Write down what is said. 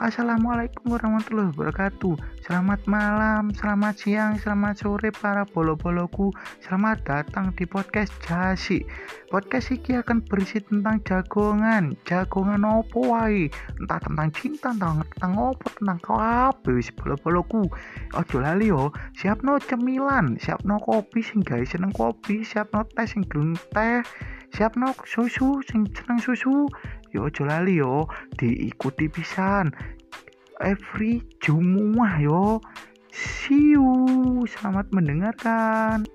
Assalamualaikum warahmatullahi wabarakatuh. Selamat malam, selamat siang, selamat sore para bolo-boloku. Selamat datang di podcast Jasi. Podcast ini akan berisi tentang jagongan. Jagongan opo wae? Entah tentang cinta, tentang, tentang opo, tentang apa wis bolo-boloku. Ojo lali yo, siap no cemilan Siap no kopi sing seneng kopi Siap no teh sing gelem teh Siap no susu sing seneng susu yo ojo lali yo diikuti pisan. Every Jumat yo. See you selamat mendengarkan